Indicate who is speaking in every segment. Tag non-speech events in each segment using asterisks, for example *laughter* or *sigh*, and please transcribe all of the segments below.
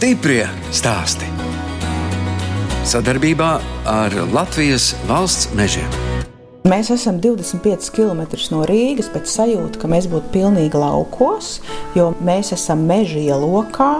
Speaker 1: Stiprie stāsti. Sadarbībā ar Latvijas valsts mežiem.
Speaker 2: Mēs esam 25 km no Rīgas, bet sajūta, ka mēs būtu pilnīgi laukos, jo mēs esam meža ielokā.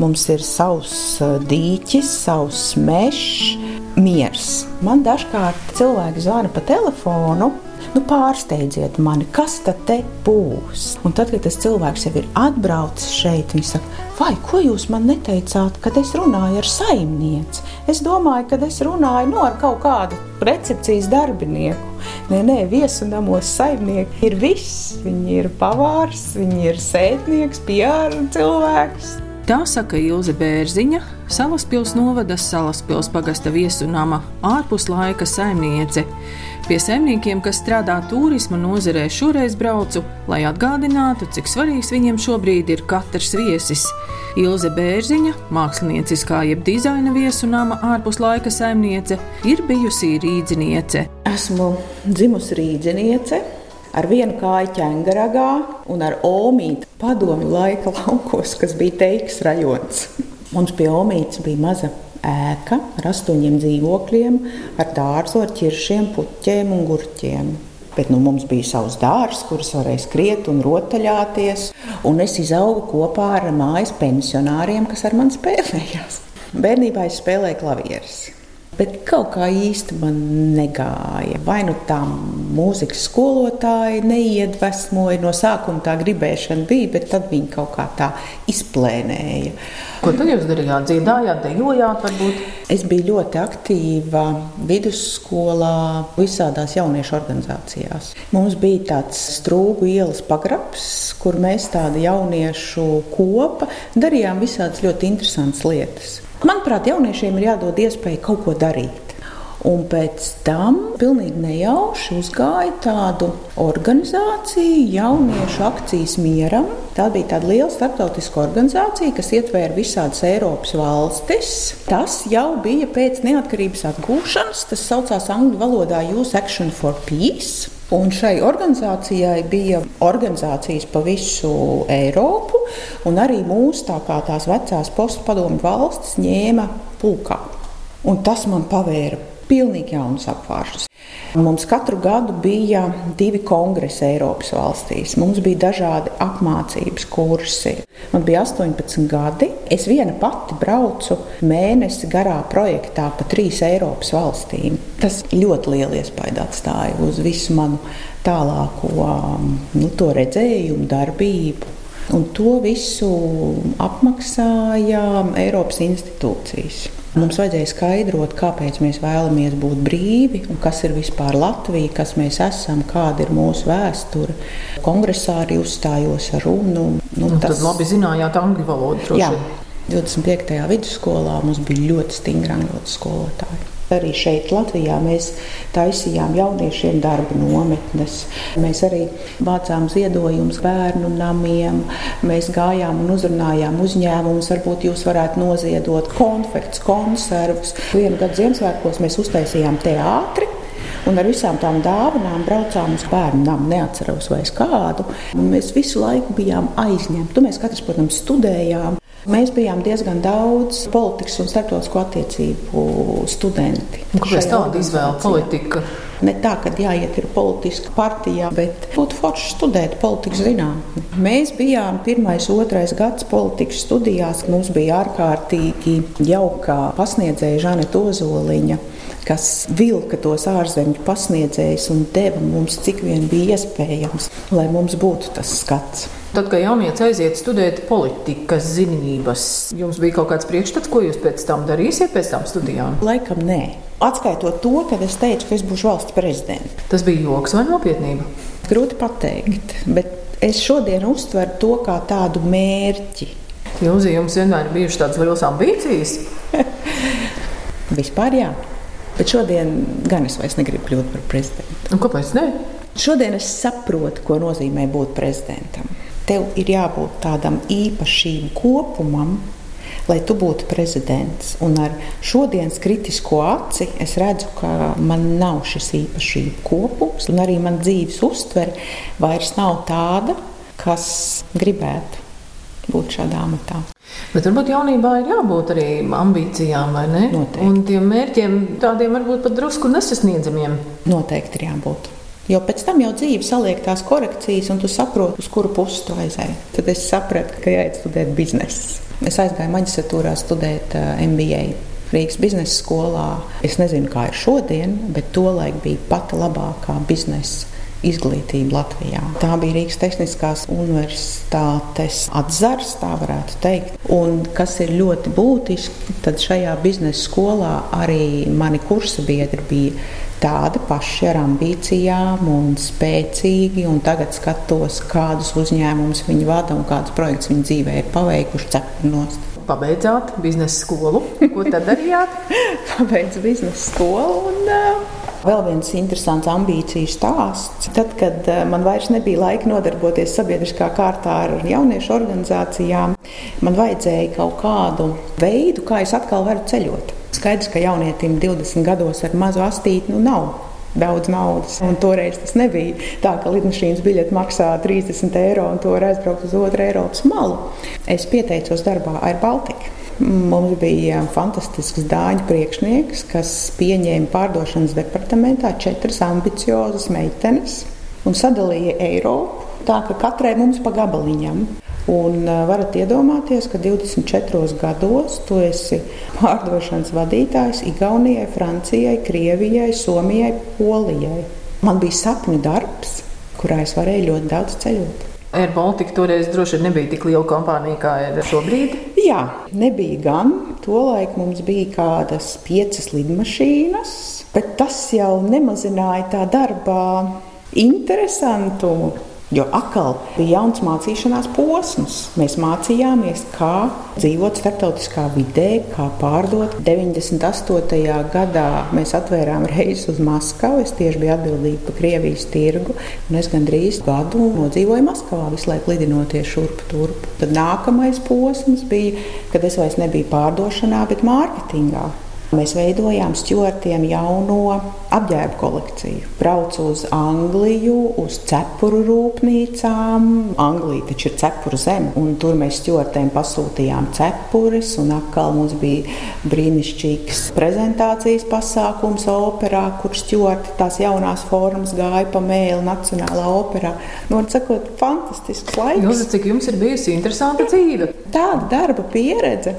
Speaker 2: Mums ir savs dīķis, savs mežs, miers. Man dažkārt cilvēki zvana pa telefonu nu, pārsteidziet mani, kas tad te būs. Un tad, kad tas cilvēks jau ir atbraucis šeit, viņš saka, vai ko jūs man neteicāt, kad es runāju ar saimnieci? Es domāju, ka es runāju nu, ar kaut kādu recepcijas darbinieku. Nē, nē, viesunamos saimnieki ir viss. Viņi ir pavārs, viņi ir sētnieks, piāra cilvēks.
Speaker 3: Tā saka Ilze Bērziņa, Salaspils novada Salaspils pagasta viesunama ārpus laika saimniece. Pie saimniekiem, kas strādā turisma nozarē, šoreiz braucu, lai atgādinātu, cik svarīgs viņiem šobrīd ir katrs viesis. Ilze Bērziņa, mākslinieckā jeb dizaina viesunama ārpus laika saimniece, ir bijusi rīdziniece.
Speaker 2: Esmu dzimusi rīdziniece ar vienu kāju ķēngaragā un ar omīti padomju laika laukos, kas bija teiks rajons. Mums pie omītes bija maza ēka ar astoņiem dzīvokļiem, ar dārzu, ar ķiršiem, puķiem un gurķiem. Bet nu, mums bija savs dārzs, kurus varēja skriet un rotaļāties. Un es izaugu kopā ar mājas pensionāriem, kas ar mani spēlējās. Bērnībā es spēlēju klavierus. Bet kaut kā īsti man negāja. Vai nu tā mūzikas skolotāja neiedvesmoja, no sākuma tā gribēšana bija, bet tad viņi kaut kā tā izplēnēja.
Speaker 3: Ko tad jūs darījāt? Dziedājāt, dejojāt, varbūt?
Speaker 2: Es biju ļoti aktīva vidusskolā, visādās jauniešu organizācijās. Mums bija tāds strūgu ielas pagrabs, kur mēs tādu jauniešu kopa darījām visādas ļoti interesantas lietas. Manuprāt, jauniešiem ir jādod iespēja kaut ko darīt. Un pēc tam pilnīgi nejauši uzgāja tādu organizāciju, jauniešu akcijas mieram. Tā bija tāda liela starptautiska organizācija, kas ietvēra visādas Eiropas valstis. Tas jau bija pēc neatkarības atgūšanas. Tas saucās angļu valodā Youth Action for Peace. Un šai organizācijai bija organizācijas pa visu Eiropu, un arī mūsu tā kā tās vecās postpadomu valstis ņēma pulkā. Un tas man pavēra pilnīgi jaunas apvāršas. Mums katru gadu bija divi kongresi Eiropas valstīs. Mums bija dažādi apmācības kursi. Man bija 18 gadi. Es viena pati braucu mēnesi garā projektā pa trīs Eiropas valstīm. Tas ļoti lielu iespaidu atstāja uz visu manu tālāko nu, redzējumu, darbību. Un to visu apmaksāja Eiropas institūcijas. Mums vajadzēja skaidrot, kāpēc mēs vēlamies būt brīvi un kas ir vispār Latvija, kas mēs esam, kāda ir mūsu vēsture. Kongresā arī uzstājos ar runu.
Speaker 3: Nu, nu, tas... Tad labi zinājāt angļu valodu.
Speaker 2: Jā, 25. vidusskolā mums bija ļoti stingri angļu skolotāji. Arī šeit, Latvijā, mēs taisījām jauniešiem darba nometnes. Mēs arī vācām ziedojumus bērnu namiem. Mēs gājām un uzrunājām uzņēmumus. Varbūt jūs varētu noziedot konfekts, konservus. Vienu gadu Ziemassvētkos mēs uztaisījām teātri. Un ar visām tām dāvanām braucām uz bērnu namu. Neatceros vairs kādu. Mēs visu laiku bijām aizņemti. Mēs katrs, protams, studējām. Mēs bijām diezgan daudz politikas un starptautisko attiecību studenti.
Speaker 3: Kāpēc tāda izvēle politika?
Speaker 2: Ne tā, ka jāiet ir politiska partijā, bet būtu forši studēt politikas zinātni. Mēs bijām pirmais, otrais gads politikas studijās. Mums bija ārkārtīgi jauka pasniedzēja Žaneta Ozoliņa kas vilka tos ārzemju pasniedzējus un deva mums, cik vien bija iespējams, lai mums būtu tas skats.
Speaker 3: Tad, kad jaunieci aiziet studēt politikas zinības, jums bija kaut kāds priekšstats, ko jūs pēc tam darīsiet pēc tam studijām?
Speaker 2: Laikam nē. Atskaitot to, kad es teicu, ka es būšu valsts prezidents.
Speaker 3: Tas bija joks vai nopietnība?
Speaker 2: Grūti pateikt, bet es šodien uztveru to kā tādu mērķi.
Speaker 3: Jūs, jums vienmēr ir bijušas tādas lielas ambīcijas? *laughs*
Speaker 2: Vispār jā. Bet šodien gan es vairs negribu kļūt par prezidentu.
Speaker 3: Un kāpēc ne?
Speaker 2: Šodien es saprotu, ko nozīmē būt prezidentam tev ir jābūt tādam īpašību kopumam, lai tu būtu prezidents. Un ar šodienas kritisko aci es redzu, ka man nav šis īpašību kopums, un arī man dzīves uztvere vairs nav tāda, kas gribētu būt šādā amatā.
Speaker 3: Bet varbūt jaunībā ir jābūt arī ambīcijām, vai ne?
Speaker 2: Noteikti.
Speaker 3: Un tiem mērķiem tādiem varbūt pat drusku nesasniedzamiem.
Speaker 2: Noteikti ir jābūt. Jo pēc tam jau dzīve saliek tās korekcijas, un tu saproti, uz kuru pusi tu aizēji. Tad es sapratu, ka jāiet studēt biznesu. Es aizgāju maģistratūrā studēt uh, MBA. Rīgas biznesa skolā. Es nezinu, kā ir šodien, bet tolaik bija pati labākā biznesa izglītība Latvijā. Tā bija Rīgas Tehniskās Universitātes atzars, tā varētu teikt. Un kas ir ļoti būtiski, tad šajā biznesa skolā arī mani kursa biedri bija tādi paši ar ambīcijām un spēcīgi. Un tagad skatos, kādus uzņēmumus viņi vada un kādus projektus viņi dzīvē ir paveikuši cepurnos.
Speaker 3: Pabeidzāt biznesa skolu. Ko tad darījāt? *laughs*
Speaker 2: Pabeidzu biznesa skolu. Un, uh, Vēl viens interesants ambīciju stāsts. Tad, kad man vairs nebija laika nodarboties sabiedriskā kārtā ar jauniešu organizācijām, man vajadzēja kaut kādu veidu, kā es atkal varu ceļot. Skaidrs, ka jaunietim 20 gados ar mazu astīti nu nav daudz naudas. Un toreiz tas nebija tā, ka lidmašīnas biļete maksā 30 eiro un to var aizbraukt uz otru Eiropas malu. Es pieteicos darbā Air Baltica. Mums bija fantastisks dāņu priekšnieks, kas pieņēma pārdošanas departamentā četras ambiciozas meitenes un sadalīja Eiropu tā, ka katrai mums pa gabaliņam. Un varat iedomāties, ka 24 gados tu esi pārdošanas vadītājs Igaunijai, Francijai, Krievijai, Somijai, Polijai. Man bija sapņu darbs, kurā es varēju ļoti daudz ceļot.
Speaker 3: Air Baltica toreiz droši vien nebija tik liela kompānija kā ir šobrīd.
Speaker 2: Jā, nebija gan. Tolaik mums bija kādas piecas lidmašīnas, bet tas jau nemazināja tā darba interesantumu. Jo atkal bija jauns mācīšanās posms. Mēs mācījāmies, kā dzīvot starptautiskā vidē, kā pārdot. 98. gadā mēs atvērām reizi uz Maskavu. Es tieši biju atbildīga par Krievijas tirgu. Es gandrīz gadu nodzīvoju Maskavā, visu laiku lidinoties šurp turp. Tad nākamais posms bija, kad es vairs nebiju pārdošanā, bet mārketingā. Mēs veidojām stūrtiem jauno apģērbu kolekciju. Braucu uz Angliju, uz cepuru rūpnīcām. Anglija taču ir cepura zeme, un tur mēs stūrtiem pasūtījām cepures. Un atkal mums bija brīnišķīgs prezentācijas pasākums operā, kur stūrti tās jaunās formas gāja pa mēli Nacionālā operā. Nu, sakot, fantastisks laiks.
Speaker 3: Jūs, cik jums ir bijusi interesanta dzīve?
Speaker 2: Tāda darba pieredze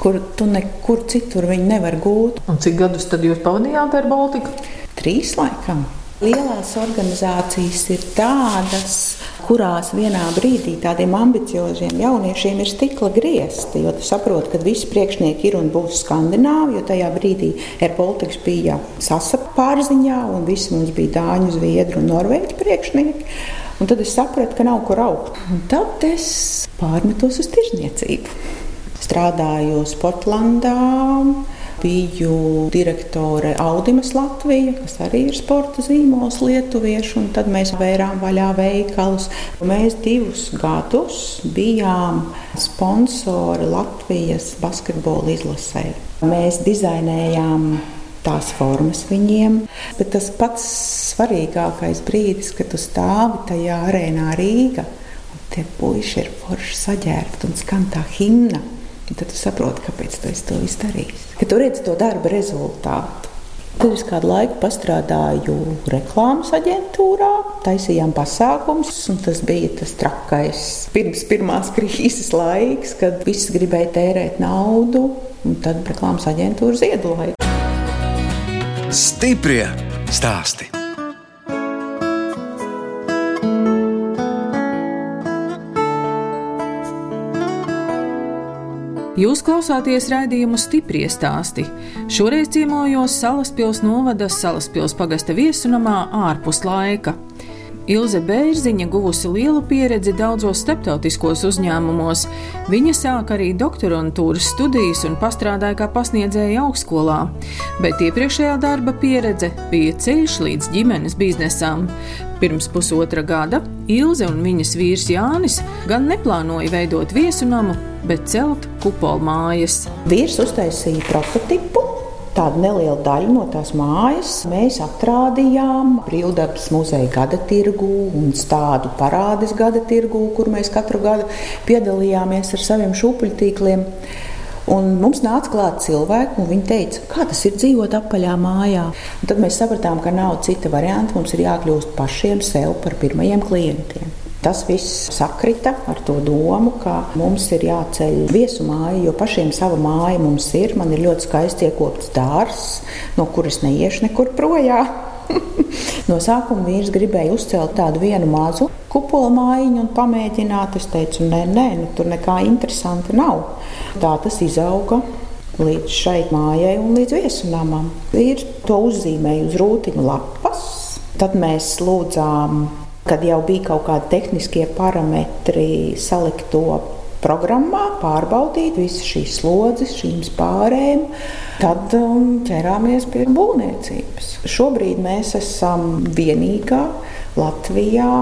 Speaker 2: kur tu nekur citur nevar gūt.
Speaker 3: Un cik gadus tad jūs pavadījāt ar Baltiku?
Speaker 2: Trīs laikam. Lielās organizācijas ir tādas, kurās vienā brīdī tādiem ambicioziem jauniešiem ir stikla griezti. Jo tu saproti, ka visi priekšnieki ir un būs skandināvi, jo tajā brīdī AirBaltics bija sasapa pārziņā, un visi mums bija dāņu, zviedru un norvēģu priekšnieki. Un tad es sapratu, ka nav kur augt. Un tad es pārmetos uz tirzniecību strādāju Sportlandā. Biju direktore Audimas Latvija, kas arī ir sporta zīmols lietuviešu, un tad mēs vērām vaļā veikalus. Mēs divus gadus bijām sponsori Latvijas basketbola izlasē. Mēs dizainējām tās formas viņiem. Bet tas pats svarīgākais brīdis, kad tu stāvi tajā arēnā Rīgā, un tie puiši ir forši saģērbti un skan tā himna. Tad tu saproti, kāpēc tu to izdarīji. Kad tu redzi to darba rezultātu. Tad es kādu laiku strādāju reklāmas aģentūrā, taisījām pasākumus, un tas bija tas trakais pirms pirmās *laughs* krīzes laiks, kad visi gribēja tērēt naudu, un tad reklāmas aģentūra ziedoja.
Speaker 1: Stiprie stāstī!
Speaker 3: Jūs klausāties raidījumu stipri stāstī. Šoreiz ciemojos Salaspils novada Salaspils pagasta viesunamā ārpus laika. Ilze Bērziņa guvusi lielu pieredzi daudzos starptautiskos uzņēmumos. Viņa sāka arī doktorantūras studijas un pastrādāja kā pasniedzēja augstskolā, bet iepriekšējā darba pieredze bija ceļš līdz ģimenes biznesam. Pirms pusotra gada Ilze un viņas vīrs Jānis gan neplānoja veidot viesunamu, bet celt kupolu mājas.
Speaker 2: Vīrs uztaisīja prototipu Tādu nelielu daļu no tās mājas mēs atrādījām Brīvdabas muzeja gada tirgu un tādu parādes gada tirgu, kur mēs katru gadu piedalījāmies ar saviem šūpuļtīkliem. Un mums nāca klāt cilvēki, un viņi teica, kā tas ir dzīvot apaļā mājā. Un tad mēs sapratām, ka nav cita varianta. Mums ir jākļūst pašiem sev par pirmajiem klientiem. Tas viss sakrita ar to domu, ka mums ir jāceļ viesu māja, jo pašiem sava māja mums ir. Man ir ļoti skaisti iekopts dārsts, no kuras neiešu nekur projām. *laughs* no sākuma vīrs gribēja uzcelt tādu vienu mazu kupola mājiņu un pamēģināt. Es teicu, nē, nē nu, tur nekā interesanta nav. Tā tas izauga līdz šai mājai un līdz viesunamam. Ir to uzzīmēju uz rūtiņu lapas. Tad mēs lūdzām kad jau bija kaut kādi tehniskie parametri salikt to programmā, pārbaudīt visas šīs slodzes, šīm pārējām, tad um, ķerāmies pie būvniecības. Šobrīd mēs esam vienīgā Latvijā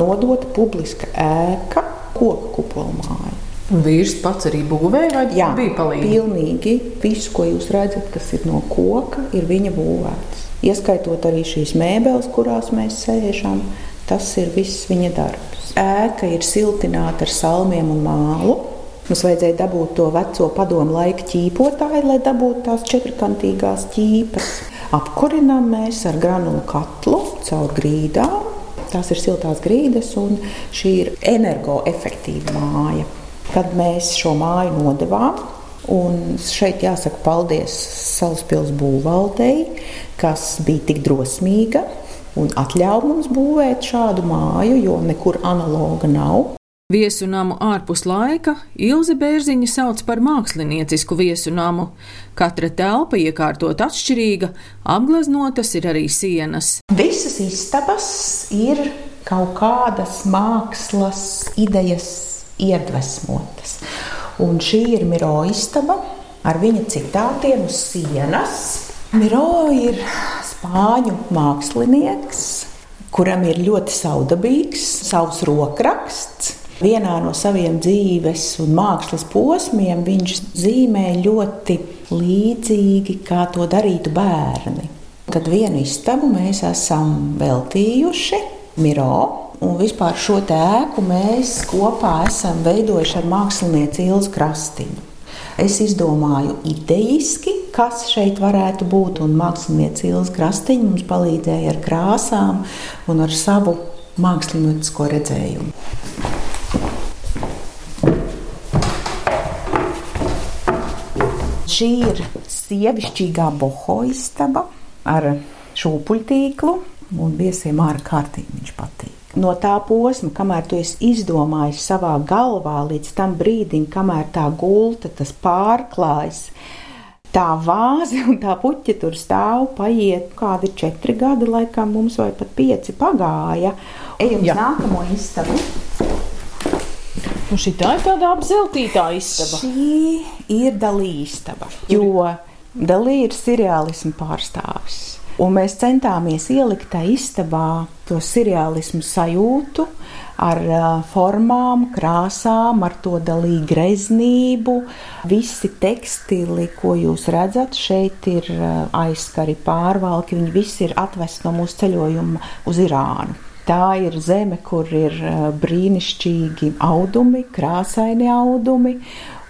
Speaker 2: nodota publiska ēka, koku kupolmāja.
Speaker 3: Vīrs pats arī būvēja, vai
Speaker 2: Jā,
Speaker 3: bija palīdzējis?
Speaker 2: Pilnīgi visu, ko jūs redzat, kas ir no koka, ir viņa būvēts. Ieskaitot arī šīs mēbeles, kurās mēs sēžam, Tas ir viss viņa darbs. Ēka ir siltināta ar salmiem un mālu. Mums vajadzēja dabūt to veco padomu laika ķīpotāju, lai dabūtu tās četrkantīgās ķīpas. Apkurinām mēs ar granulu katlu caur grīdām. Tās ir siltās grīdas, un šī ir energoefektīva māja. Kad mēs šo māju nodevām, un šeit jāsaka paldies Salaspils būvvaldei, kas bija tik drosmīga un atļauj mums būvēt šādu māju, jo nekur analoga nav.
Speaker 3: Viesu namu ārpus laika Ilze Bērziņa sauc par māksliniecisku viesu namu. Katra telpa iekārtot atšķirīga, apgleznotas ir arī sienas.
Speaker 2: Visas istabas ir kaut kādas mākslas idejas iedvesmotas. Un šī ir Miro istaba ar viņa citātiem uz sienas. Miro ir spāņu mākslinieks, kuram ir ļoti saudabīgs savs rokraksts. Vienā no saviem dzīves un mākslas posmiem viņš zīmē ļoti līdzīgi, kā to darītu bērni. Tad vienu istabu mēs esam veltījuši Miro, un vispār šo ēku mēs kopā esam veidojuši ar mākslinieci Ilzu Krastiņu. Es izdomāju idejiski, kas šeit varētu būt, mākslinieci Ilza Krastiņa mums palīdzēja ar krāsām un ar savu māksliniecisko redzējumu. Šī ir sievišķīgā boho istaba ar šūpuļtīklu, un viesiem ārkārtīgi viņš patīk no tā posma, kamēr tu esi izdomājis savā galvā, līdz tam brīdim, kamēr tā gulta, tas pārklājas. Tā vāze un tā puķa tur stāv, paiet kādi četri gadi, laikam mums vai pat pieci pagāja. Ejam uz nākamo istabu.
Speaker 3: Un šī tā ir tāda apzeltītā istaba.
Speaker 2: Šī ir dalīstaba, jo dalī ir seriālismu pārstāvis. Un mēs centāmies ielikt tajā istabā to seriālismu sajūtu ar formām, krāsām, ar to dalīgu greznību. Visi tekstili, ko jūs redzat, šeit ir aizskari pārvalki, viņi visi ir atvesti no mūsu ceļojuma uz Irānu. Tā ir zeme, kur ir brīnišķīgi audumi, krāsaini audumi.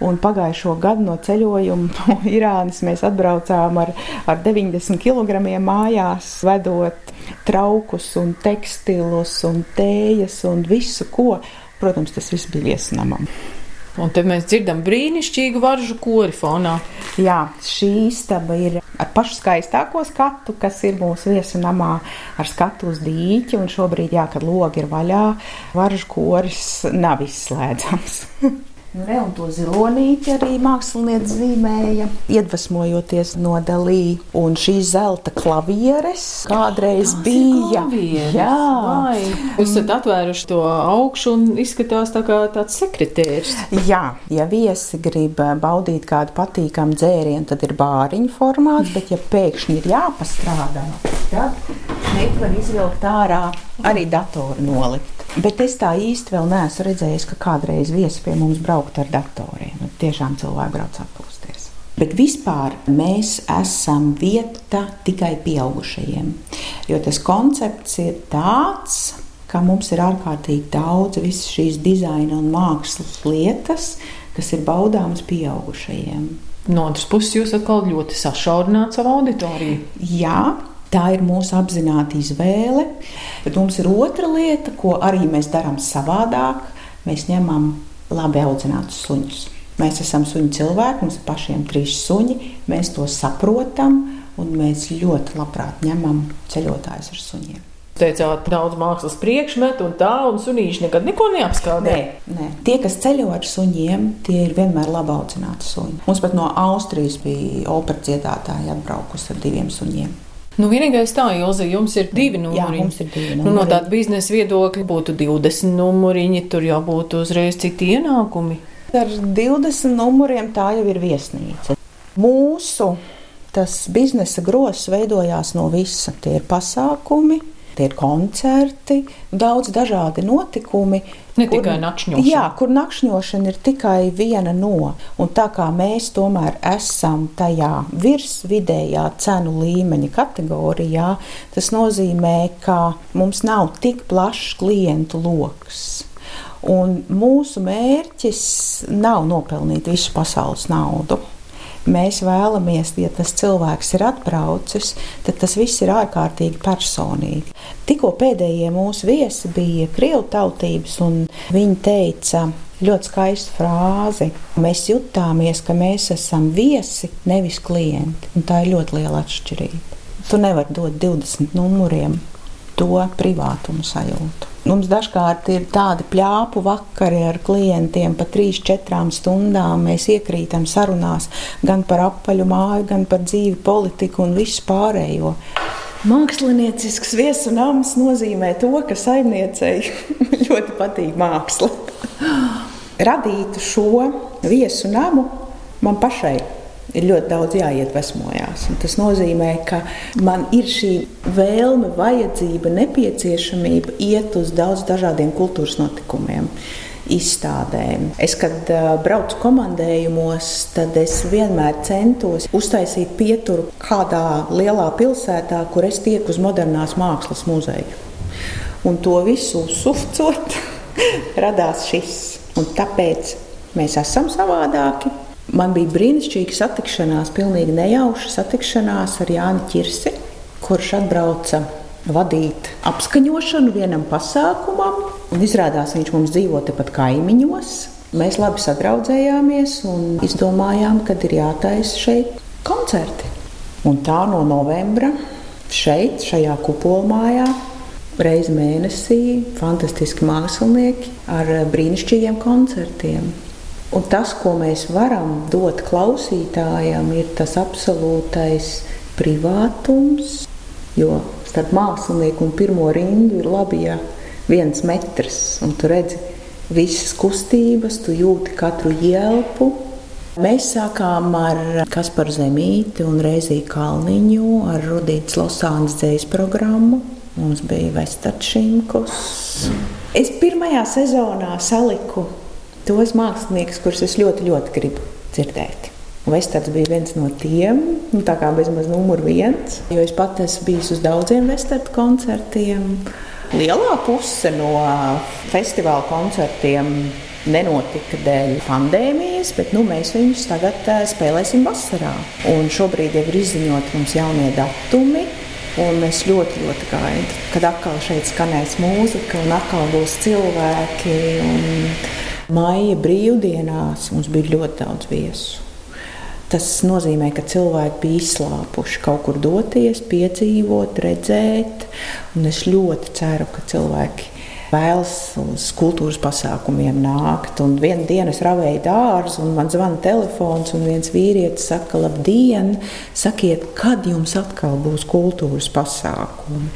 Speaker 2: Un pagājušo gadu no ceļojuma *laughs* no Irānas mēs atbraucām ar, ar 90 kg mājās, vedot traukus, un tekstilus, un tējas un visu ko. Protams, tas viss bija viesnamam.
Speaker 3: Un te mēs dzirdam brīnišķīgu varžu kori fonā.
Speaker 2: Jā, šī istaba ir ar pašu skaistāko skatu, kas ir mūsu viesu namā, ar skatu uz dīķi. Un šobrīd, jā, kad logi ir vaļā, varžu koris nav izslēdzams. *laughs* Re, un to zilonīti arī mākslinieci zīmēja, iedvesmojoties no dalī. Un šīs zelta klavieres kādreiz Tās bija.
Speaker 3: Klavieres. Jā, Vai. jūs esat atvēruši to augšu un izskatās tā kā tāds sekretārs.
Speaker 2: Jā, ja viesi grib baudīt kādu patīkamu dzērienu, tad ir bāriņu formāts, bet ja pēkšņi ir jāpastrādā, tad šeit var izvilkt ārā arī datoru nolikt. Bet es tā īsti vēl neesmu redzējis, ka kādreiz viesi pie mums braukt ar datoriem. Nu, tiešām cilvēki brauc atpūsties. Bet vispār mēs esam vieta tikai pieaugušajiem. Jo tas koncepts ir tāds, ka mums ir ārkārtīgi daudz visas šīs dizaina un mākslas lietas, kas ir baudāmas pieaugušajiem.
Speaker 3: No otras puses, jūs atkal ļoti sašaurināt savu auditoriju.
Speaker 2: Jā, tā ir mūsu apzināta izvēle. Bet mums ir otra lieta, ko arī mēs darām savādāk. Mēs ņemam labi audzinātus suņus. Mēs esam suņu cilvēki, mums ir pašiem trīs suņi, mēs to saprotam un mēs ļoti labprāt ņemam ceļotājus ar suņiem.
Speaker 3: Teicāt, daudz mākslas priekšmetu un tā, un sunīši nekad neko neapskādē.
Speaker 2: Nē, nē. Tie, kas ceļo ar suņiem, tie ir vienmēr labi audzināti suņi. Mums pat no Austrijas bija opera dziedātāja atbraukusi ar diviem suņiem.
Speaker 3: Nu, vienīgais tā, Ilze, jums ir divi numuri.
Speaker 2: Jā, mums ir divi numuri.
Speaker 3: Nu, no tāda biznesa viedokļa būtu 20 numuriņi, tur jau būtu uzreiz citi ienākumi.
Speaker 2: Ar 20 numuriem tā jau ir viesnīca. Mūsu tas biznesa grozs veidojās no visa. Tie ir pasākumi, tie ir koncerti, daudz dažādi notikumi.
Speaker 3: Ne kur, tikai nakšņošana.
Speaker 2: Jā, kur nakšņošana ir tikai viena no. Un tā kā mēs tomēr esam tajā virsvidējā cenu līmeņa kategorijā, tas nozīmē, ka mums nav tik plašs klientu lokus. Un mūsu mērķis nav nopelnīt visu pasaules naudu. Mēs vēlamies, ja tas cilvēks ir atbraucis, tad tas viss ir ārkārtīgi personīgi. Tikko pēdējie mūsu viesi bija krievu tautības, un viņi teica ļoti skaistu frāzi. Mēs jutāmies, ka mēs esam viesi, nevis klienti. Un tā ir ļoti liela atšķirība. Tu nevari dot 20 numuriem to privātumu sajūtu. Mums dažkārt ir tādi plāpu vakari ar klientiem, pa 3-4 stundām mēs iekrītam sarunās gan par apaļu māju, gan par dzīvi, politiku un visu pārējo. Māksliniecisks viesu nams nozīmē to, ka saimniecei *laughs* ļoti patīk māksla. Radīt šo viesu namu man pašai ir ļoti daudz jāiedvesmojās. Un tas nozīmē, ka man ir šī vēlme, vajadzība, nepieciešamība iet uz daudz dažādiem kultūras notikumiem. Izstādēm. Es, kad uh, braucu komandējumos, tad es vienmēr centos uztaisīt pieturu kādā lielā pilsētā, kur es tieku uz modernās mākslas muzeju. Un to visu uzsufcot, *laughs* radās šis. Un tāpēc mēs esam savādāki, Man bija brīnišķīga satikšanās, pilnīgi nejauša satikšanās ar Jāni Čirsi, kurš atbrauca vadīt apskaņošanu vienam pasākumam. Izrādās, viņš mums dzīvo tepat kaimiņos. Mēs labi sadraudzējāmies un izdomājām, ka ir jātaisa šeit koncerti. Un tā no novembra šeit, šajā kupolmājā, reizi mēnesī, fantastiski mākslinieki ar brīnišķīgiem koncertiem. Un tas, ko mēs varam dot klausītājam, ir tas absolūtais privātums. Jo starp mākslinieku un pirmo rindu ir labi, ja viens metrs, un tu redzi visas kustības, tu jūti katru ielpu. Mēs sākām ar Kasparu Zemīti un Reizīju Kalniņu, ar Rudītas Losānas dzējas programmu. Mums bija Vestarčinkus. Es pirmajā sezonā saliku tos māksliniekus, kurus es ļoti, ļoti gribu dzirdēt. Vestards bija viens no tiem, nu, tā kā bezmaz numur viens, jo es pat esmu bijis uz daudziem vestardu koncertiem. Lielā puse no festivāla koncertiem nenotika dēļ pandēmijas, bet nu, mēs viņus tagad uh, spēlēsim vasarā. Un šobrīd jau ir izziņoti mums jaunie datumi. Un es ļoti, ļoti gaidu, kad atkal šeit skanēs mūzika, un atkal būs cilvēki. Un Maija brīvdienās mums bija ļoti daudz viesu. Tas nozīmē, ka cilvēki bija izslāpuši kaut kur doties, piedzīvot, redzēt. Un es ļoti ceru, ka cilvēki vēlas uz kultūras pasākumiem nākt. Un vienā dienā es ravēju dārzu, un man zvana telefons, un viens vīrietis saka, labdien, sakiet, kad jums atkal būs kultūras pasākumi.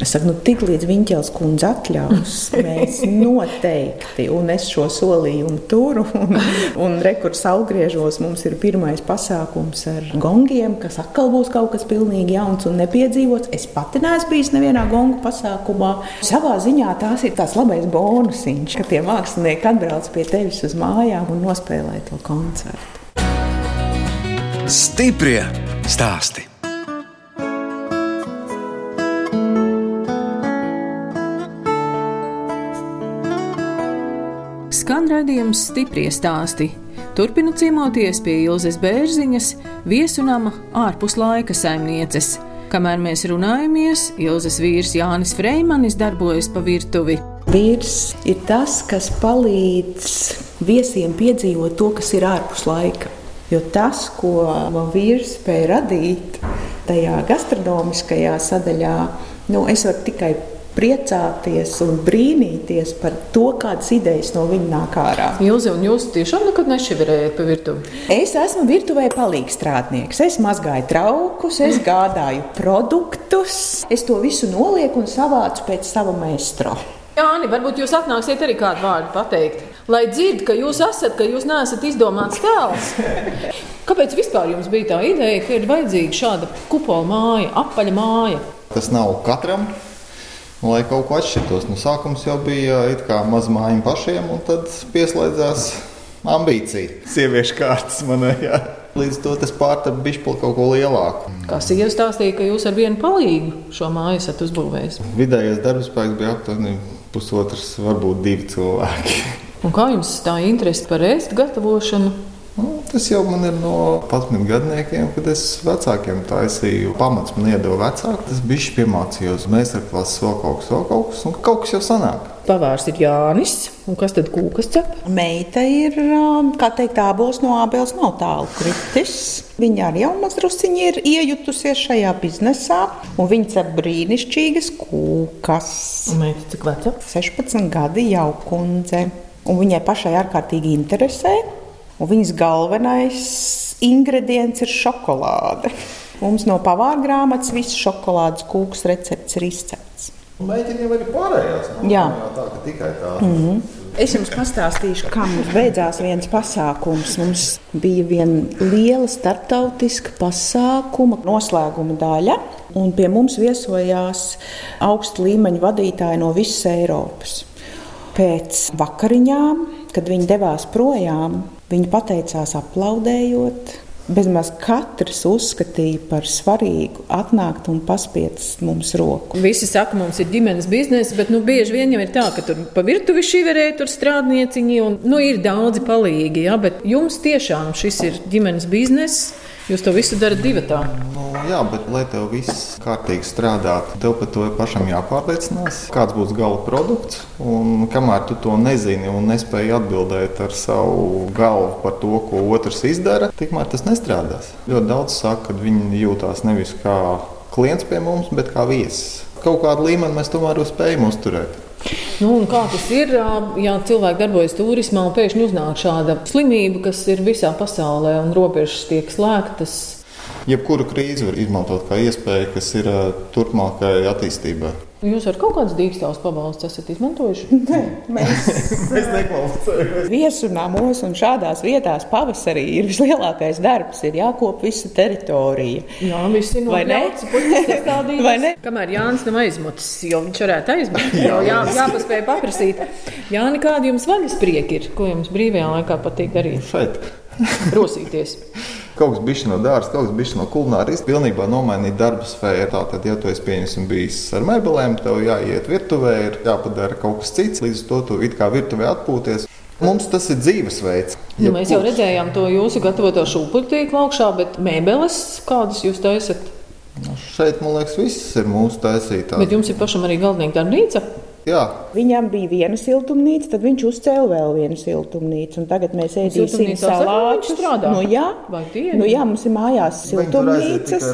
Speaker 2: Es saku, nu, tik līdz Viņķels kundze atļaus, mēs *laughs* noteikti, un es šo solījumu turu, un, un rekurs augriežos mums ir pirmais pasākums ar gongiem, kas atkal būs kaut kas pilnīgi jauns un nepiedzīvots. Es pati neesmu bijis nevienā gongu pasākumā. Savā ziņā tās ir tāds labais bonusiņš, ka tie mākslinieki atbrauc pie tevis uz mājām un nospēlē to koncertu.
Speaker 1: Stiprie stāsti.
Speaker 3: Skan redzējums stipri stāstī. Turpinu ciemoties pie Ilzas Bērziņas, viesunama ārpus laika saimnieces. Kamēr mēs runājamies, Ilzas vīrs Jānis Freimanis darbojas pa virtuvi.
Speaker 2: Vīrs ir tas, kas palīdz viesiem piedzīvot to, kas ir ārpus laika. Jo tas, ko man vīrs spēja radīt tajā gastronomiskajā sadaļā, nu, es varu tikai priecāties un brīnīties par to, kādas idejas no viņa nāk ārā.
Speaker 3: Jūs, jūs tiešām nekad nešķiverējat pa virtuvi?
Speaker 2: Es esmu virtuvē palīgstrādnieks. Es mazgāju traukus, es gādāju produktus, es to visu nolieku un savācu pēc sava meistro.
Speaker 3: Jā, varbūt jūs atnāksiet arī kādu vārdu pateikt. Lai dzird, ka jūs esat, ka jūs neesat izdomāts tēls. Kāpēc vispār jums bija tā ideja, ka ir vajadzīga šāda kupola māja, apaļa māja?
Speaker 4: Tas nav katram. Lai kaut ko atšķirtos, no sākuma jau bija maza māja pašiem, un tad pieslēdzās ambīcija. Sieviešu kārtas manējā. Līdz to tas pārtaps bija kaut ko lielāku.
Speaker 3: Kā sieva stāstīja, ka jūs ar vienu palīgu šo māju esat uzbūvējis?
Speaker 4: Vidējais darbspēks bija aptuveni pusotrs, varbūt divi cilvēki.
Speaker 3: Un kā jums tā interese par ēst gatavošanu?
Speaker 4: Nu, tas jau man ir no 11 gadsimtiem, kad es vecākiem taisīju. Pamats man iedeva vecāki. Tas bija piemācījos meistarklases, vēl kaut kas, vēl kaut kas, un kaut kas jau sanāk.
Speaker 3: Pavārs ir Jānis, un kas tad kūkas cep?
Speaker 2: Meita ir, um, kā teikt, abos no abels nav tālu kritis. Viņa arī jau mazliet ir iejutusies šajā biznesā, un viņa cep brīnišķīgas kūkas.
Speaker 3: Un meita cik veca?
Speaker 2: 16 gadi jau kundze. Un viņai pašai ārkārtīgi interesē. Un viņas galvenais ingredients ir šokolāde. Mums no pavāra grāmatas viss šokolādes kūks recepts ir izcepts.
Speaker 4: Mēģinājumi jau ir pārējās.
Speaker 2: No? Jā,
Speaker 4: tā ir tikai tā.
Speaker 2: Mm -hmm. Es jums pastāstīšu, kā mums beidzās viens pasākums. Mums bija viena liela starptautiska pasākuma noslēguma daļa, un pie mums viesojās augsta līmeņa vadītāji no visas Eiropas. Pēc vakariņām, kad viņi devās projām, Viņi pateicās aplaudējot. Bezmaz katrs uzskatīja par svarīgu atnākt un paspiest mums roku.
Speaker 3: Visi saka, mums ir ģimenes biznesa, bet nu, bieži vien jau ir tā, ka tur pa virtuvi šī varēja tur strādnieciņi un nu, ir daudzi palīgi. Ja? Bet jums tiešām šis ir ģimenes bizness. Jūs to visu darat divi tā.
Speaker 4: Nu, jā, bet lai tev viss kārtīgi strādātu, tev par to pašam jāpārliecinās, kāds būs gala produkts. Un kamēr tu to nezini un nespēji atbildēt ar savu galvu par to, ko otrs izdara, tikmēr tas nestrādās. Ļoti daudz saka, ka viņi jūtās nevis kā klients pie mums, bet kā viesis. Kaut kādu līmeni mēs tomēr spējam uzturēt.
Speaker 3: Nu, kā tas ir, ja cilvēki darbojas turismā un pēkšņi uznāk šāda slimība, kas ir visā pasaulē un robežas tiek slēgtas?
Speaker 4: Jebkuru krīzi var izmantot kā iespēju, kas ir turpmākajai attīstībai.
Speaker 3: Jūs ar kaut kādas dīkstāvus pabalstus esat izmantojuši? *laughs*
Speaker 2: Nē, mēs, *laughs*
Speaker 4: mēs nekvalificējamies.
Speaker 2: Viesunamos un šādās vietās pavasarī ir vislielākais darbs. Ir jākop visa teritorija.
Speaker 3: Jā, viss ir nopietns. Vai ne? Kamēr Jānis nav aizmutis, jo viņš varētu aizmut. *laughs* Jā, jā, jāpaspēj paprasīt. Jāni, kādi jums vaļas prieki ir? Ko jums brīvajā laikā patīk darīt?
Speaker 4: Šeit.
Speaker 3: Rosīties.
Speaker 4: Kaut kas bija no dārza, kaut kas bija no kulinārijas. Pilnībā nomainīt darba sfēru. Tātad, ja tu esi pieņemsim, bijis ar mebelēm, tev jāiet virtuvē, ir jāpadara kaut kas cits. Līdz to tu it kā virtuvē atpūties. Mums tas ir dzīvesveids.
Speaker 3: Nu, mēs jau redzējām to jūsu gatavoto šūpuļtīklu augšā, bet mēbeles kādas jūs taisat?
Speaker 4: Nu, šeit, man liekas, viss ir mūsu taisītājs.
Speaker 3: Bet jums ir pašam arī galdnieka darbnīca?
Speaker 4: Jā.
Speaker 2: Viņam bija viena siltumnīca, tad viņš uzcēla vēl vienu siltumnīcu. Tagad mēs ēdīsim salātus.
Speaker 3: Nu,
Speaker 2: jā, nu, jā, mums ir mājās siltumnīcas.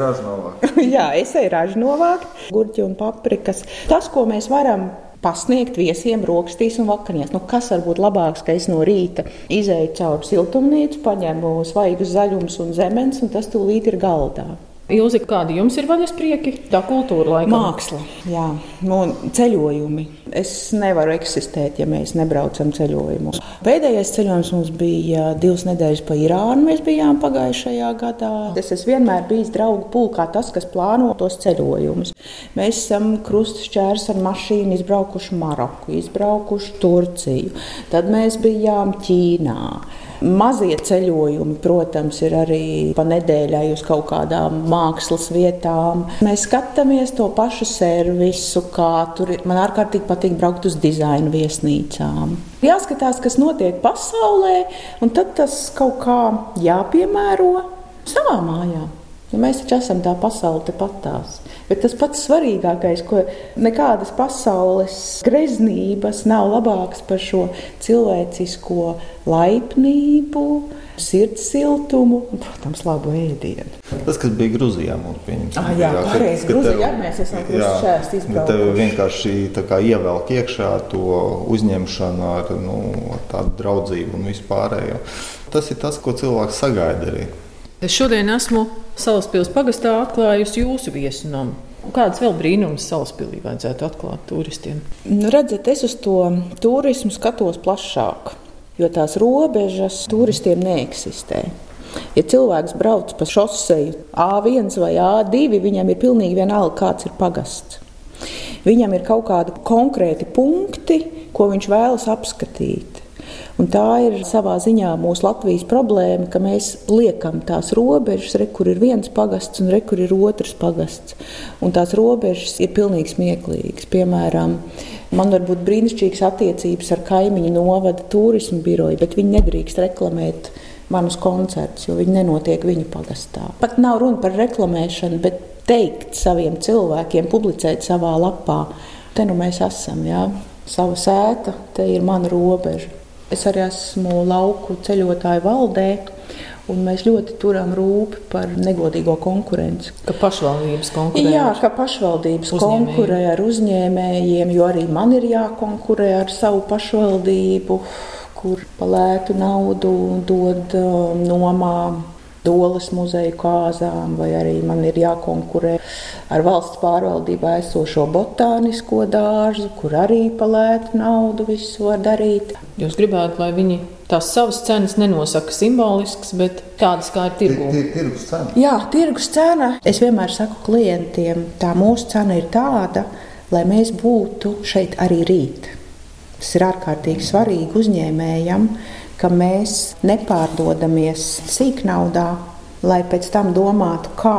Speaker 2: *laughs* jā, es eju ražu novākt, gurķi un paprikas. Tas, ko mēs varam pasniegt viesiem rokastīs un vakariņās. Nu, kas var būt labāks, ka es no rīta izēju cauri siltumnīcu, paņemu svaigus zaļumus un zemes, un tas tūlīt ir galdā.
Speaker 3: Ilzi, kādi jums ir vaļas prieki? Tā kultūra laikam.
Speaker 2: Māksla, jā, un ceļojumi. Es nevaru eksistēt, ja mēs nebraucam ceļojumus. Pēdējais ceļojums mums bija divas nedēļas pa Irānu. Mēs bijām pagājušajā gadā. Es esmu vienmēr bijis draugu pulkā tas, kas plāno tos ceļojumus. Mēs esam krustšķērs ar mašīnu izbraukuši Maroku, izbraukuši Turciju. Tad mēs bijām Ķīnā. Mazie ceļojumi, protams, ir arī pa nedēļai uz kaut kādām mākslas vietām. Mēs skatāmies to pašu servisu, kā tur ir. Man ārkārtīgi patīk braukt uz dizaina viesnīcām. Jāskatās, kas notiek pasaulē, un tad tas kaut kā jāpiemēro savā mājā. Ja mēs taču esam tā pasaule tepatās. Bet tas pats svarīgākais, ko nekādas pasaules greznības nav labākas par šo cilvēcisko laipnību, sirds siltumu un, protams, labu ēdienu.
Speaker 4: Tas, kas bija Grūzijā, mums pieņemts.
Speaker 2: Ah, jā, pareizi. Grūzijā mēs esam šķērst izbraukuši.
Speaker 4: Tev vienkārši kā ievelk iekšā to uzņemšanu ar, nu, ar tādu draudzību un vispārējo. Tas ir tas, ko cilvēks sagaida arī.
Speaker 3: Es šodien esmu Salaspils pagastā atklājusi jūsu viesu namu. Kādas vēl brīnumus salaspīlī vajadzētu atklāt turistiem?
Speaker 2: Nu, redzat, es uz to turismu skatos plašāk, jo tās robežas turistiem neeksistē. Ja cilvēks brauc pa šoseju A1 vai A2, viņam ir pilnīgi vienalga, kāds ir pagasts. Viņam ir kaut kādi konkrēti punkti, ko viņš vēlas apskatīt. Un tā ir savā ziņā mūsu Latvijas problēma, ka mēs liekam tās robežas, re, kur ir viens pagasts un re, kur ir otrs pagasts. Un tās robežas ir pilnīgi smieklīgas. Piemēram, man var būt brīnišķīgas attiecības ar kaimiņu novada turismu biroju, bet viņi nedrīkst reklamēt manus koncertus, jo viņi nenotiek viņu pagastā. Pat nav runa par reklamēšanu, bet teikt saviem cilvēkiem, publicēt savā lapā, te nu mēs esam, jā, sava sēta, te ir mana robeža. Es arī esmu lauku ceļotāju valdē. Un mēs ļoti turam rūpi par negodīgo konkurenci.
Speaker 3: Ka pašvaldības konkurē
Speaker 2: Jā, ka pašvaldības uzņēmējiem. konkurē ar uzņēmējiem, jo arī man ir jākonkurē ar savu pašvaldību, kur pa lētu naudu dod um, nomā Dolas muzeja kāzām, vai arī man ir jākonkurē ar valsts pārvaldībā esošo botānisko dārzu, kur arī palētu naudu visu var darīt.
Speaker 3: Jūs gribētu, lai viņi tās savas cenas nenosaka simbolisks, bet tādas kā ir tirgu.
Speaker 4: Tirgus cena.
Speaker 2: Jā, tirgus cena. Es vienmēr saku klientiem, tā mūsu cena ir tāda, lai mēs būtu šeit arī rīt. Tas ir ārkārtīgi svarīgi uzņēmējam, ka mēs nepārdodamies sīknaudā, lai pēc tam domātu, kā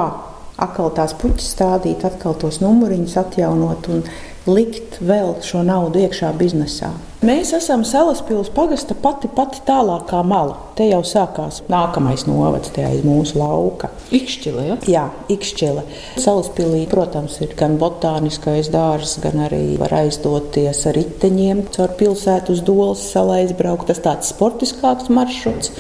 Speaker 2: atkal tās puķis stādīt, atkal tos numuriņus atjaunot un likt vēl šo naudu iekšā biznesā. Mēs esam Salaspils pagasta pati, pati tālākā mala. Te jau sākās nākamais novads, tie aiz mūsu lauka.
Speaker 3: Ikšķile, ja?
Speaker 2: Jā, Ikšķile. Salaspilī, protams, ir gan botāniskais dārzs, gan arī var aizdoties ar riteņiem caur pilsētu uz Dolas salu aizbraukt. Tas tāds sportiskāks maršruts,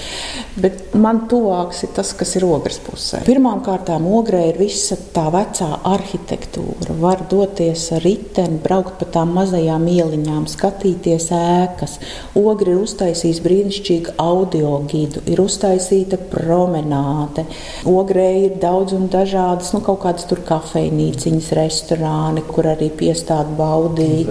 Speaker 2: bet man tuvāks ir tas, kas ir ogres pusē. Pirmām kārtām ogrē ir visa tā vecā arhitektūra. Var doties ar riteni, braukt pa tām mazajām ieliņām, skatīties ēkas. Ogri ir uztaisījis brīnišķīgu audio gidu, ir uztaisīta promenāde. Ogrē ir daudz un dažādas, nu, kaut kādas tur kafejnīciņas, restorāni, kur arī piestāda baudīt.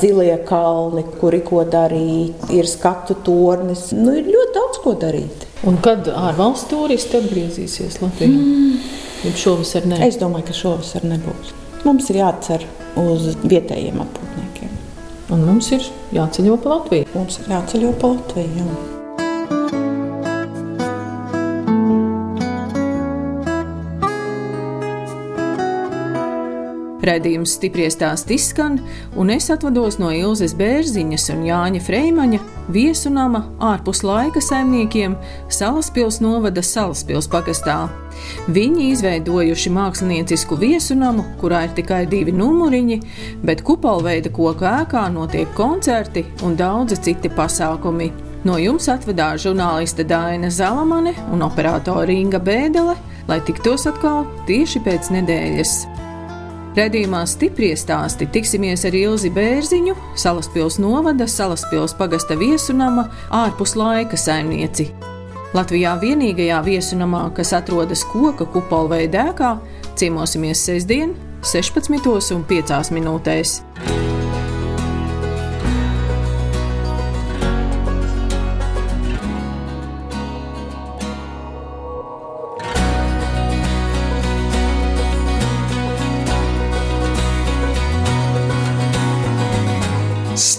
Speaker 2: Zilie kalni, kur ir ko darīt, ir skatu tornis. Nu, ir ļoti daudz ko darīt.
Speaker 3: Un kad ārvalstu turisti atgriezīsies Latvijā? Mm. Šovasar ne.
Speaker 2: Es domāju, ka šovasar nebūs. Mums ir jācer uz vietējiem apgabaliem.
Speaker 3: Un mums ir jāceļo pa Latviju.
Speaker 2: Mums ir jāceļo pa Latviju. Jā.
Speaker 3: Raidījums stipri stāst izskan, un es atvados no Ilzas Bērziņas un Jāņa Freimaņa viesunama ārpus laika saimniekiem Salaspils novada Salaspils pagastā. Viņi izveidojuši māksliniecisku viesunamu, kurā ir tikai divi numuriņi, bet kupolveida koku ēkā notiek koncerti un daudzi citi pasākumi. No jums atvedās žurnāliste Dāna Zalamane un operātore Inga Bēdelē, lai tiktos atkal tieši pēc nedēļas. Redījumā stipri stāsti tiksimies ar Ilzi Bērziņu, Salaspils novada, Salaspils pagasta viesunama, ārpus laika saimnieci. Latvijā vienīgajā viesunamā, kas atrodas koka kupolveida ēkā, ciemosimies sestdien, 16,5 minūtēs.